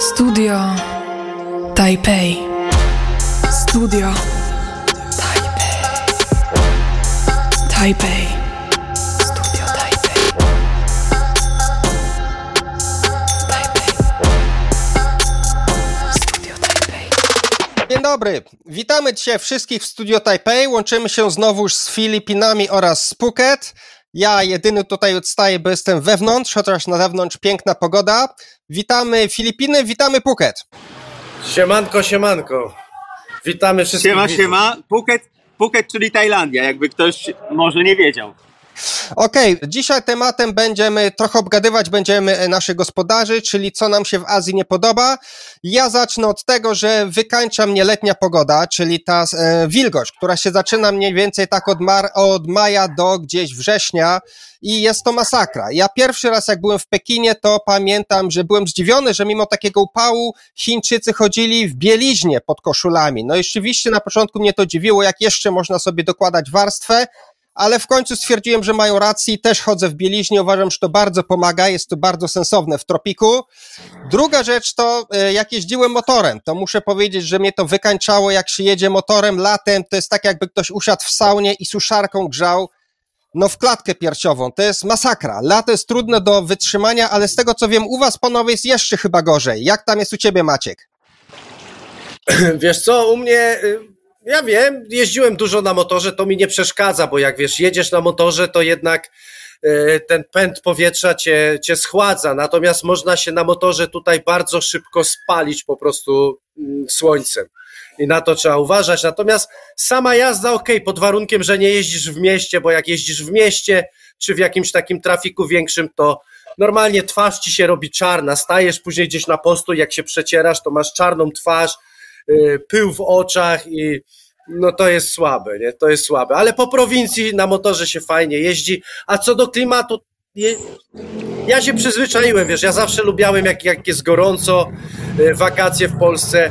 Studio Taipei. Studio Taipei. Taipei. Studio Taipei. Dzień dobry, witamy dzisiaj wszystkich w Studio Taipei. Łączymy się znowu z Filipinami oraz z Phuket. Ja jedyny tutaj odstaję, bo jestem wewnątrz, chociaż na zewnątrz piękna pogoda. Witamy Filipiny, witamy Phuket. Siemanko, siemanko. Witamy wszystkich. Siema, widzów. siema. Phuket, Phuket, czyli Tajlandia, jakby ktoś może nie wiedział. Okej, dzisiaj tematem będziemy trochę obgadywać będziemy e, naszych gospodarzy, czyli co nam się w Azji nie podoba. Ja zacznę od tego, że wykańcza mnie letnia pogoda, czyli ta e, wilgoć, która się zaczyna mniej więcej tak od, mar- od maja do gdzieś września i jest to masakra. Ja pierwszy raz jak byłem w Pekinie, to pamiętam, że byłem zdziwiony, że mimo takiego upału Chińczycy chodzili w bieliźnie pod koszulami. No i rzeczywiście na początku mnie to dziwiło, jak jeszcze można sobie dokładać warstwę, ale w końcu stwierdziłem, że mają rację i też chodzę w bieliźnie. Uważam, że to bardzo pomaga, jest to bardzo sensowne w tropiku. Druga rzecz to, e, jak jeździłem motorem, to muszę powiedzieć, że mnie to wykańczało, jak się jedzie motorem latem, to jest tak jakby ktoś usiadł w saunie i suszarką grzał, no w klatkę piersiową. To jest masakra. Lato jest trudne do wytrzymania, ale z tego co wiem, u was panowie jest jeszcze chyba gorzej. Jak tam jest u ciebie, Maciek? Wiesz co, u mnie, y, ja wiem, jeździłem dużo na motorze, to mi nie przeszkadza, bo jak wiesz, jedziesz na motorze, to jednak y, ten pęd powietrza cię, cię schładza, natomiast można się na motorze tutaj bardzo szybko spalić po prostu mm, słońcem. I na to trzeba uważać. Natomiast sama jazda, ok, pod warunkiem, że nie jeździsz w mieście, bo jak jeździsz w mieście, czy w jakimś takim trafiku większym, to normalnie twarz ci się robi czarna. Stajesz później gdzieś na postu, jak się przecierasz, to masz czarną twarz, pył w oczach i no to jest słabe, nie? To jest słabe. Ale po prowincji na motorze się fajnie jeździ. A co do klimatu, je, ja się przyzwyczaiłem, wiesz, ja zawsze lubiałem, jak, jak jest gorąco, y, wakacje w Polsce.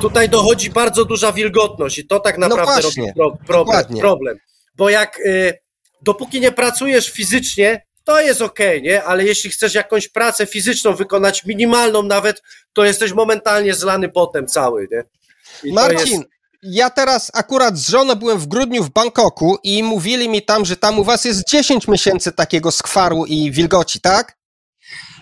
Tutaj dochodzi bardzo duża wilgotność i to tak naprawdę No właśnie, robi pro, problem, dokładnie. problem. Bo jak y, dopóki nie pracujesz fizycznie, to jest okej, nie? Ale jeśli chcesz jakąś pracę fizyczną wykonać, minimalną nawet, to jesteś momentalnie zlany potem cały, nie? Marcin, jest- ja teraz akurat z żoną byłem w grudniu w Bangkoku i mówili mi tam, że tam u was jest 10 miesięcy takiego skwaru i wilgoci, tak?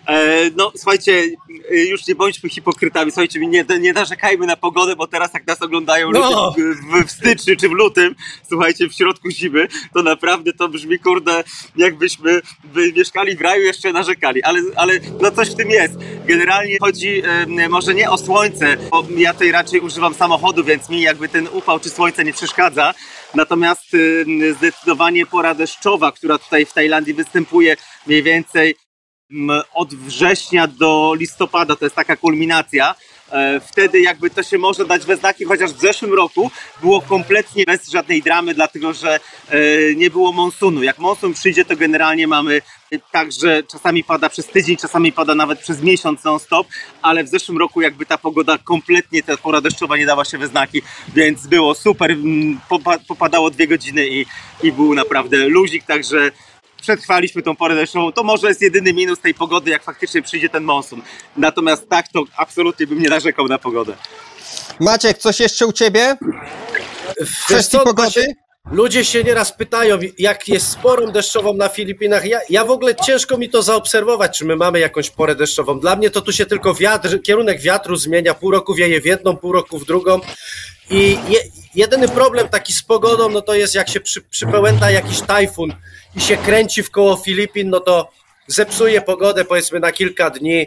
E, no słuchajcie, już nie bądźmy hipokrytami, słuchajcie, nie, nie narzekajmy na pogodę, bo teraz jak nas oglądają No. ludzie w, w styczniu czy w lutym, słuchajcie, w środku zimy, to naprawdę to brzmi, kurde, jakbyśmy by mieszkali w raju jeszcze narzekali, ale, ale no coś w tym jest. Generalnie chodzi e, może nie o słońce, bo ja tutaj raczej używam samochodu, więc mi jakby ten upał czy słońce nie przeszkadza, natomiast e, zdecydowanie pora deszczowa, która tutaj w Tajlandii występuje mniej więcej od września do listopada, to jest taka kulminacja. E, Wtedy jakby to się może dać we znaki, chociaż w zeszłym roku było kompletnie bez żadnej dramy, dlatego że e, nie było monsunu. Jak monsun przyjdzie, to generalnie mamy e, tak, że czasami pada przez tydzień, czasami pada nawet przez miesiąc non-stop, ale w zeszłym roku jakby ta pogoda kompletnie, ta pora deszczowa nie dała się we znaki, więc było super, popa- popadało dwie godziny i, i był naprawdę luzik, także przetrwaliśmy tą porę deszczową. To może jest jedyny minus tej pogody, jak faktycznie przyjdzie ten monsun. Natomiast tak, to absolutnie bym nie narzekał na pogodę. Maciek, coś jeszcze u ciebie? W kwestii co, pogody? Ludzie się nieraz pytają, jak jest sporą deszczową na Filipinach. Ja, ja w ogóle ciężko mi to zaobserwować, czy my mamy jakąś porę deszczową. Dla mnie to tu się tylko wiatr, kierunek wiatru zmienia. Pół roku wieje w jedną, pół roku w drugą. I je, jedyny problem taki z pogodą, no to jest jak się przy, przypełęta jakiś tajfun i się kręci w koło Filipin, no to zepsuje pogodę powiedzmy na kilka dni.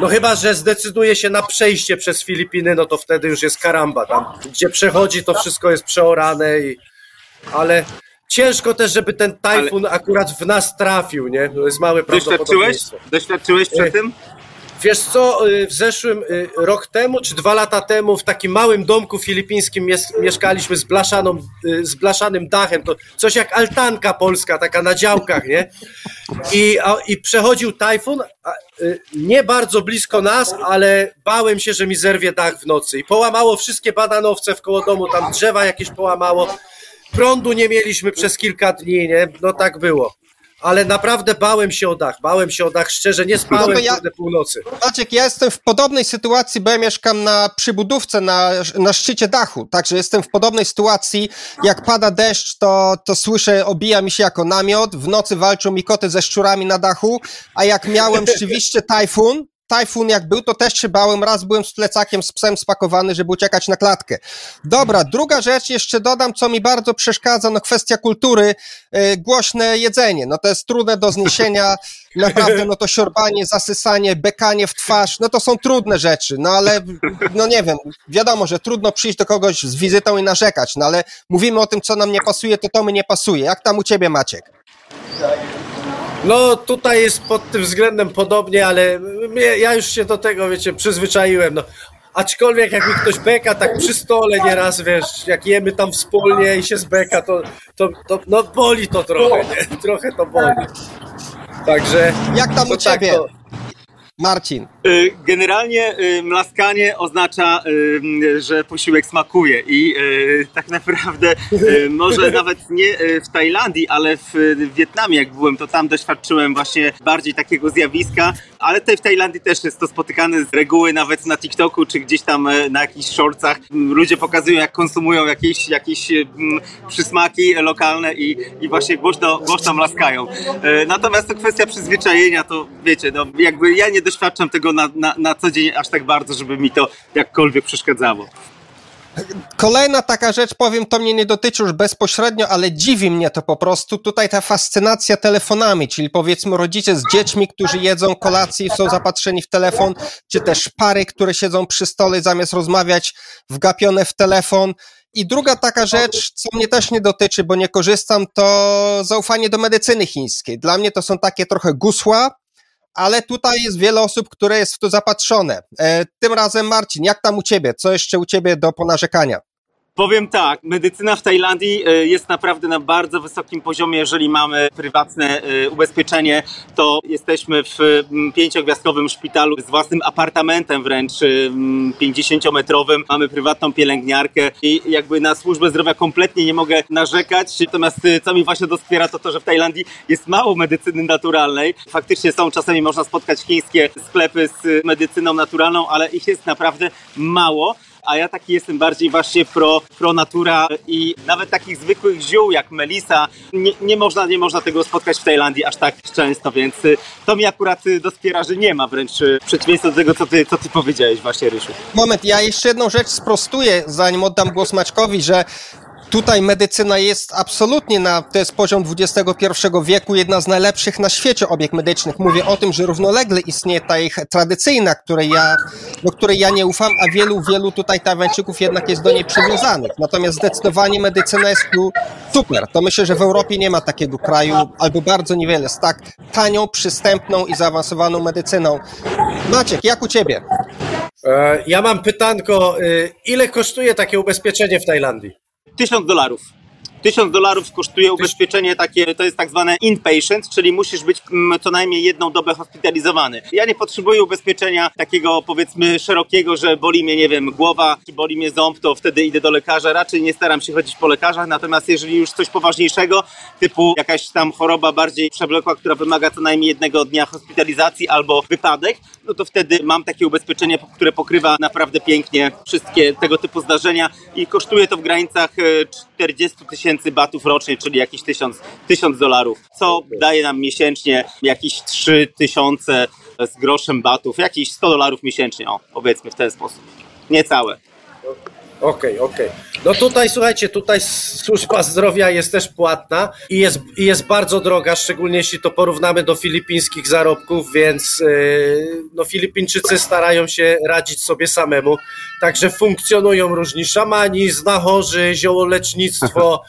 No chyba, że zdecyduje się na przejście przez Filipiny, no to wtedy już jest karamba. Tam, gdzie przechodzi, to wszystko jest przeorane i ale ciężko też, żeby ten tajfun akurat w nas trafił, nie? To jest małe Doświadczyłeś? prawdopodobieństwo. Doświadczyłeś przed Nie. tym? Wiesz co, y, w zeszłym y, rok temu, czy dwa lata temu, w takim małym domku filipińskim mies- mieszkaliśmy z, blaszaną, y, z blaszanym dachem. To coś jak altanka polska, taka na działkach, nie? I, a, i przechodził tajfun, a, nie bardzo blisko nas, ale bałem się, że mi zerwie dach w nocy. I połamało wszystkie bananowce w koło domu, tam drzewa jakieś połamało. Prądu nie mieliśmy przez kilka dni, nie? No tak było. Ale naprawdę bałem się o dach, bałem się o dach, szczerze, nie spałem No ja- północy. Maciek, ja jestem w podobnej sytuacji, bo ja mieszkam na przybudówce na, na szczycie dachu, także jestem w podobnej sytuacji. Jak pada deszcz, to, to słyszę, obija mi się jako namiot, w nocy walczą mi koty ze szczurami na dachu, a jak miałem rzeczywiście tajfun, tajfun jak był, to też się bałem, raz byłem z plecakiem, z psem spakowany, żeby uciekać na klatkę. Dobra, druga rzecz, jeszcze dodam, co mi bardzo przeszkadza, no kwestia kultury, yy, głośne jedzenie, no to jest trudne do zniesienia, naprawdę, no to siorbanie, zasysanie, bekanie w twarz, no to są trudne rzeczy, no ale, no nie wiem, wiadomo, że trudno przyjść do kogoś z wizytą i narzekać, no ale mówimy o tym, co nam nie pasuje, to to mi nie pasuje. Jak tam u ciebie, Maciek? No tutaj jest pod tym względem podobnie, ale mnie, ja już się do tego, wiecie, przyzwyczaiłem, no. Aczkolwiek jak mi ktoś beka tak przy stole nieraz, wiesz, jak jemy tam wspólnie i się zbeka, to, to, to no boli to trochę, nie? Trochę to boli. Także... Jak tam u ciebie, to- Marcin? Y, Generalnie y, mlaskanie oznacza, y, że posiłek smakuje i tak naprawdę może nawet nie w Tajlandii, ale w Wietnamie jak byłem, to tam doświadczyłem właśnie bardziej takiego zjawiska, ale tutaj w Tajlandii też jest to spotykane z reguły nawet na TikToku czy gdzieś tam y, na jakichś shortsach. M, Ludzie pokazują jak konsumują jakieś, jakieś y, m, przysmaki lokalne i, i właśnie głośno, głośno mlaskają. E, Natomiast to kwestia przyzwyczajenia, to wiecie, no jakby ja nie doświadczam tego na, na, na co dzień aż tak bardzo, żeby mi to jakkolwiek przeszkadzało. Kolejna taka rzecz, powiem, to mnie nie dotyczy już bezpośrednio, ale dziwi mnie to po prostu. Tutaj ta fascynacja telefonami, czyli powiedzmy rodzice z dziećmi, którzy jedzą kolację i są zapatrzeni w telefon, czy też pary, które siedzą przy stole zamiast rozmawiać, wgapione w telefon. I druga taka rzecz, co mnie też nie dotyczy, bo nie korzystam, to zaufanie do medycyny chińskiej. Dla mnie to są takie trochę gusła, ale tutaj jest wiele osób, które jest w to zapatrzone. E, tym razem Marcin, jak tam u ciebie? Co jeszcze u ciebie do ponarzekania? Powiem tak, medycyna w Tajlandii e, jest naprawdę na bardzo wysokim poziomie. Jeżeli mamy prywatne e, ubezpieczenie, to jesteśmy w mm, pięciogwiazdkowym szpitalu z własnym apartamentem wręcz mm, 50-metrowym. Mamy prywatną pielęgniarkę i jakby na służbę zdrowia kompletnie nie mogę narzekać. Natomiast e, co mi właśnie doskwiera to to, że w Tajlandii jest mało medycyny naturalnej. Faktycznie są czasami można spotkać chińskie sklepy z medycyną naturalną, ale ich jest naprawdę mało a ja taki jestem bardziej właśnie pro, pro natura i nawet takich zwykłych ziół jak melisa, nie, nie, można, nie można tego spotkać w Tajlandii aż tak często, więc y, to mi akurat y, doskwiera, że nie ma wręcz y, w przeciwieństwie do tego, co ty, co ty powiedziałeś właśnie, Rysiu. Moment, ja jeszcze jedną rzecz sprostuję, zanim oddam głos Maćkowi, że tutaj medycyna jest absolutnie na, to jest poziom XXI wieku, jedna z najlepszych na świecie obieg medycznych. Mówię o tym, że równolegle istnieje ta ich tradycyjna, której ja, do której ja nie ufam, a wielu, wielu tutaj Tajwańczyków jednak jest do niej przywiązanych. Natomiast zdecydowanie medycyna jest tu super. To myślę, że w Europie nie ma takiego kraju, albo bardzo niewiele, z tak tanią, przystępną i zaawansowaną medycyną. Maciek, jak u ciebie? E, Ja mam pytanko, e, ile kosztuje takie ubezpieczenie w Tajlandii? Tysiąc dolarów. Tysiąc dolarów kosztuje ubezpieczenie takie, to jest tak zwane inpatient, czyli musisz być mm, co najmniej jedną dobę hospitalizowany. Ja nie potrzebuję ubezpieczenia takiego powiedzmy szerokiego, że boli mnie, nie wiem, głowa, czy boli mnie ząb, to wtedy idę do lekarza. Raczej nie staram się chodzić po lekarzach, natomiast jeżeli już coś poważniejszego, typu jakaś tam choroba bardziej przewlekła, która wymaga co najmniej jednego dnia hospitalizacji albo wypadek, no to wtedy mam takie ubezpieczenie, które pokrywa naprawdę pięknie wszystkie tego typu zdarzenia i kosztuje to w granicach e, 40 tysięcy batów rocznie, czyli jakieś 1000 1000 dolarów, co daje nam miesięcznie jakieś 3 tysiące z groszem batów, jakieś 100 dolarów miesięcznie, o, powiedzmy w ten sposób. Niecałe. Okej, okej. No tutaj, słuchajcie, tutaj służba zdrowia jest też płatna i jest, i jest bardzo droga, szczególnie jeśli to porównamy do filipińskich zarobków, więc yy, no, Filipińczycy starają się radzić sobie samemu, także funkcjonują różni szamani, znachorzy, ziołolecznictwo,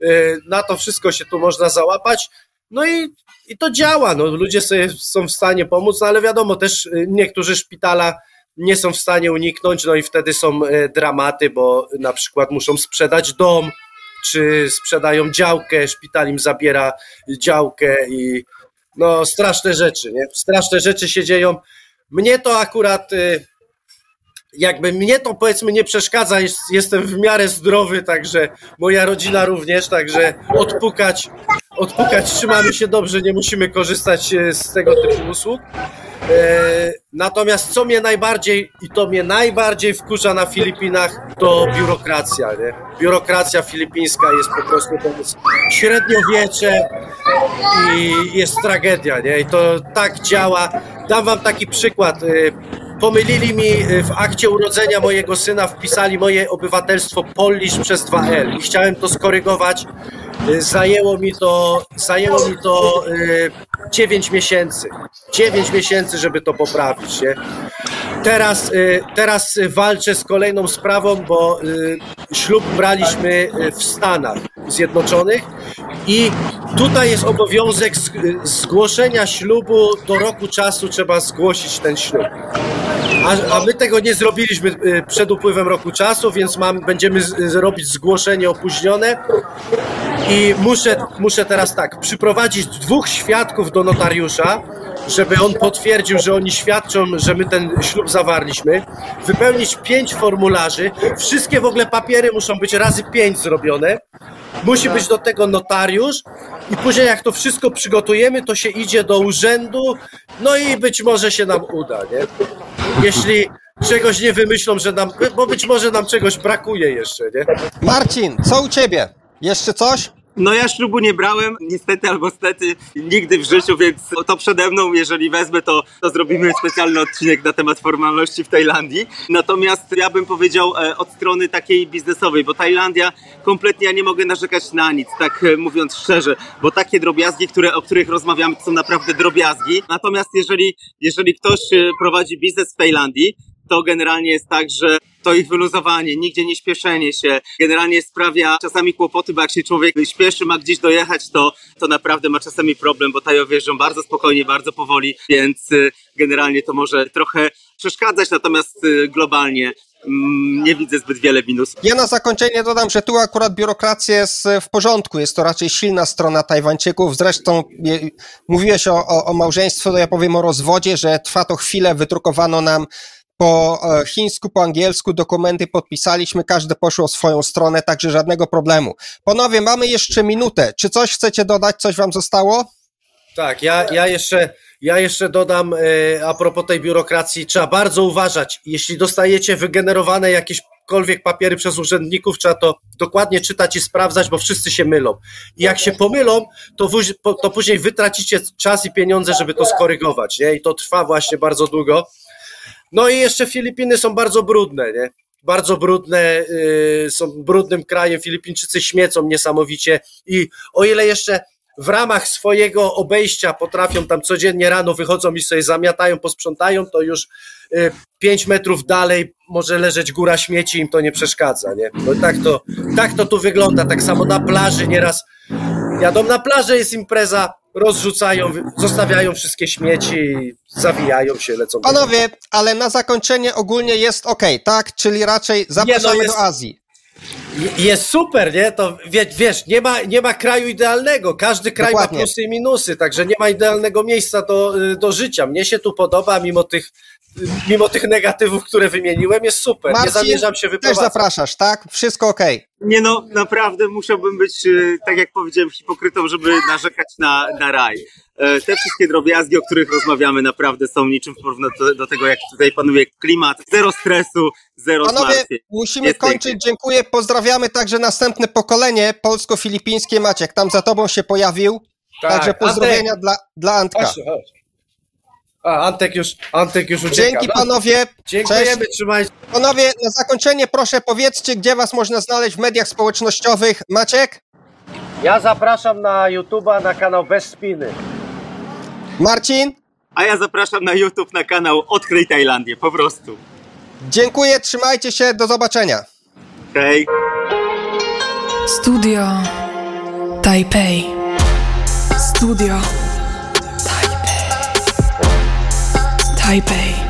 yy, na to wszystko się tu można załapać. No i, i to działa, no, ludzie sobie są w stanie pomóc, no, ale wiadomo, też yy, niektórzy szpitala nie są w stanie uniknąć, no i wtedy są e, dramaty, bo na przykład muszą sprzedać dom, czy sprzedają działkę, szpital im zabiera działkę i no straszne rzeczy, nie? Straszne rzeczy się dzieją. Mnie to akurat y, jakby mnie to powiedzmy nie przeszkadza, jest, jestem w miarę zdrowy, także moja rodzina również, także odpukać, odpukać, trzymamy się dobrze, nie musimy korzystać e, z tego typu usług. E, natomiast co mnie najbardziej i to mnie najbardziej wkurza na Filipinach, to biurokracja. Nie? Biurokracja filipińska jest po prostu średniowiecze i jest tragedia. Nie? I to tak działa. Dam wam taki przykład. E, Pomylili mi w akcie urodzenia mojego syna, wpisali moje obywatelstwo Polish przez 2L i chciałem to skorygować. E, Zajęło mi to, zajęło mi to e, 9 miesięcy. 9 miesięcy, żeby to poprawić. Nie? Teraz, y, teraz y, walczę z kolejną sprawą, bo y, ślub braliśmy y, w Stanach Zjednoczonych i tutaj jest obowiązek zgłoszenia ślubu do roku czasu trzeba zgłosić ten ślub. A, a my tego nie zrobiliśmy y, przed upływem roku czasu, więc mam, będziemy robić zgłoszenie opóźnione. I muszę, muszę teraz tak, przyprowadzić dwóch świadków do notariusza, żeby on potwierdził, że oni świadczą, że my ten ślub zawarliśmy, wypełnić pięć formularzy, wszystkie w ogóle papiery muszą być razy pięć zrobione, musi być do tego notariusz i później jak to wszystko przygotujemy, to się idzie do urzędu, no i być może się nam uda, nie? Jeśli czegoś nie wymyślą, że nam, bo być może nam czegoś brakuje jeszcze, nie? Marcin, co u ciebie? Jeszcze coś? No ja ślubu nie brałem, niestety albo stety, nigdy w życiu, więc to przede mną, jeżeli wezmę, to, to zrobimy specjalny odcinek na temat formalności w Tajlandii. Natomiast ja bym powiedział e, od strony takiej biznesowej, bo Tajlandia kompletnie ja nie mogę narzekać na nic, tak e, mówiąc szczerze, bo takie drobiazgi, które, o których rozmawiamy, to są naprawdę drobiazgi. Natomiast jeżeli, jeżeli ktoś e, prowadzi biznes w Tajlandii, to generalnie jest tak, że to ich wyluzowanie, nigdzie nie śpieszenie się, generalnie sprawia czasami kłopoty, bo jak się człowiek śpieszy, ma gdzieś dojechać, to, to naprawdę ma czasami problem, bo Tajowie jeżdżą bardzo spokojnie, bardzo powoli, więc y, generalnie to może trochę przeszkadzać, natomiast y, globalnie mm, nie widzę zbyt wiele minusów. Ja na zakończenie dodam, że tu akurat biurokracja jest e, w porządku, jest to raczej silna strona Tajwańczyków. Zresztą mówiłeś o, o, o małżeństwie, to ja powiem o rozwodzie, że trwa to chwilę, wydrukowano nam po e, chińsku, po angielsku dokumenty podpisaliśmy, każde poszło swoją stronę, także żadnego problemu. Panowie, mamy jeszcze minutę. Czy coś chcecie dodać, coś wam zostało? Tak, ja, ja, jeszcze, ja jeszcze dodam e, a propos tej biurokracji, trzeba bardzo uważać. Jeśli dostajecie wygenerowane jakiekolwiek papiery przez urzędników, trzeba to dokładnie czytać i sprawdzać, bo wszyscy się mylą. I jak się pomylą, to, to później wytracicie czas i pieniądze, żeby to skorygować. Nie? I to trwa właśnie bardzo długo. No i jeszcze Filipiny są bardzo brudne, nie? Bardzo brudne, y, są brudnym krajem. Filipińczycy śmiecą niesamowicie i o ile jeszcze w ramach swojego obejścia potrafią tam codziennie rano wychodzą i sobie zamiatają, posprzątają, to już y, pięć metrów dalej może leżeć góra śmieci, im to nie przeszkadza, nie? No tak to, tak to tu wygląda, tak samo na plaży nieraz jadą na plażę, jest impreza, rozrzucają, zostawiają wszystkie śmieci, zawijają się, lecą. Panowie, ale na zakończenie ogólnie jest ok, tak? Czyli raczej zapraszamy jest- do Azji. Jest super, nie? To wie, wiesz, nie ma, nie ma kraju idealnego. Każdy kraj Dokładnie. ma plusy i minusy, także nie ma idealnego miejsca do, y, do życia. Mnie się tu podoba, mimo tych, y, mimo tych negatywów, które wymieniłem, jest super. nie Marcin, zamierzam się też wyprowadzać. zapraszasz, tak? Wszystko ok. Nie no, naprawdę musiałbym być, e, tak jak powiedziałem, hipokrytą, żeby narzekać na, na raj. E, Te wszystkie drobiazgi, o których rozmawiamy, naprawdę są niczym w porównaniu do, tego, jak tutaj panuje klimat. Zero stresu, zero Panowie, zmartwień. musimy Jest kończyć. pięknie. Dziękuję. Pozdrawiamy także następne pokolenie polsko-filipińskie. Maciek, tam za tobą się pojawił. Tak, Także pozdrowienia Antek, dla, dla Antka. chodź, chodź. A, Antek już, Antek już ucieka. Dzięki No, panowie. Dziękujemy, Cześć. trzymajcie. Panowie, na zakończenie proszę powiedzcie, gdzie was można znaleźć w mediach społecznościowych. Maciek? Ja zapraszam na YouTube'a, na kanał Bez Spiny. Marcin? A ja zapraszam na YouTube, na kanał Odkryj Tajlandię, po prostu. Dziękuję, trzymajcie się, do zobaczenia. Hej! Studio Taipei. Studio Taipei. Taipei.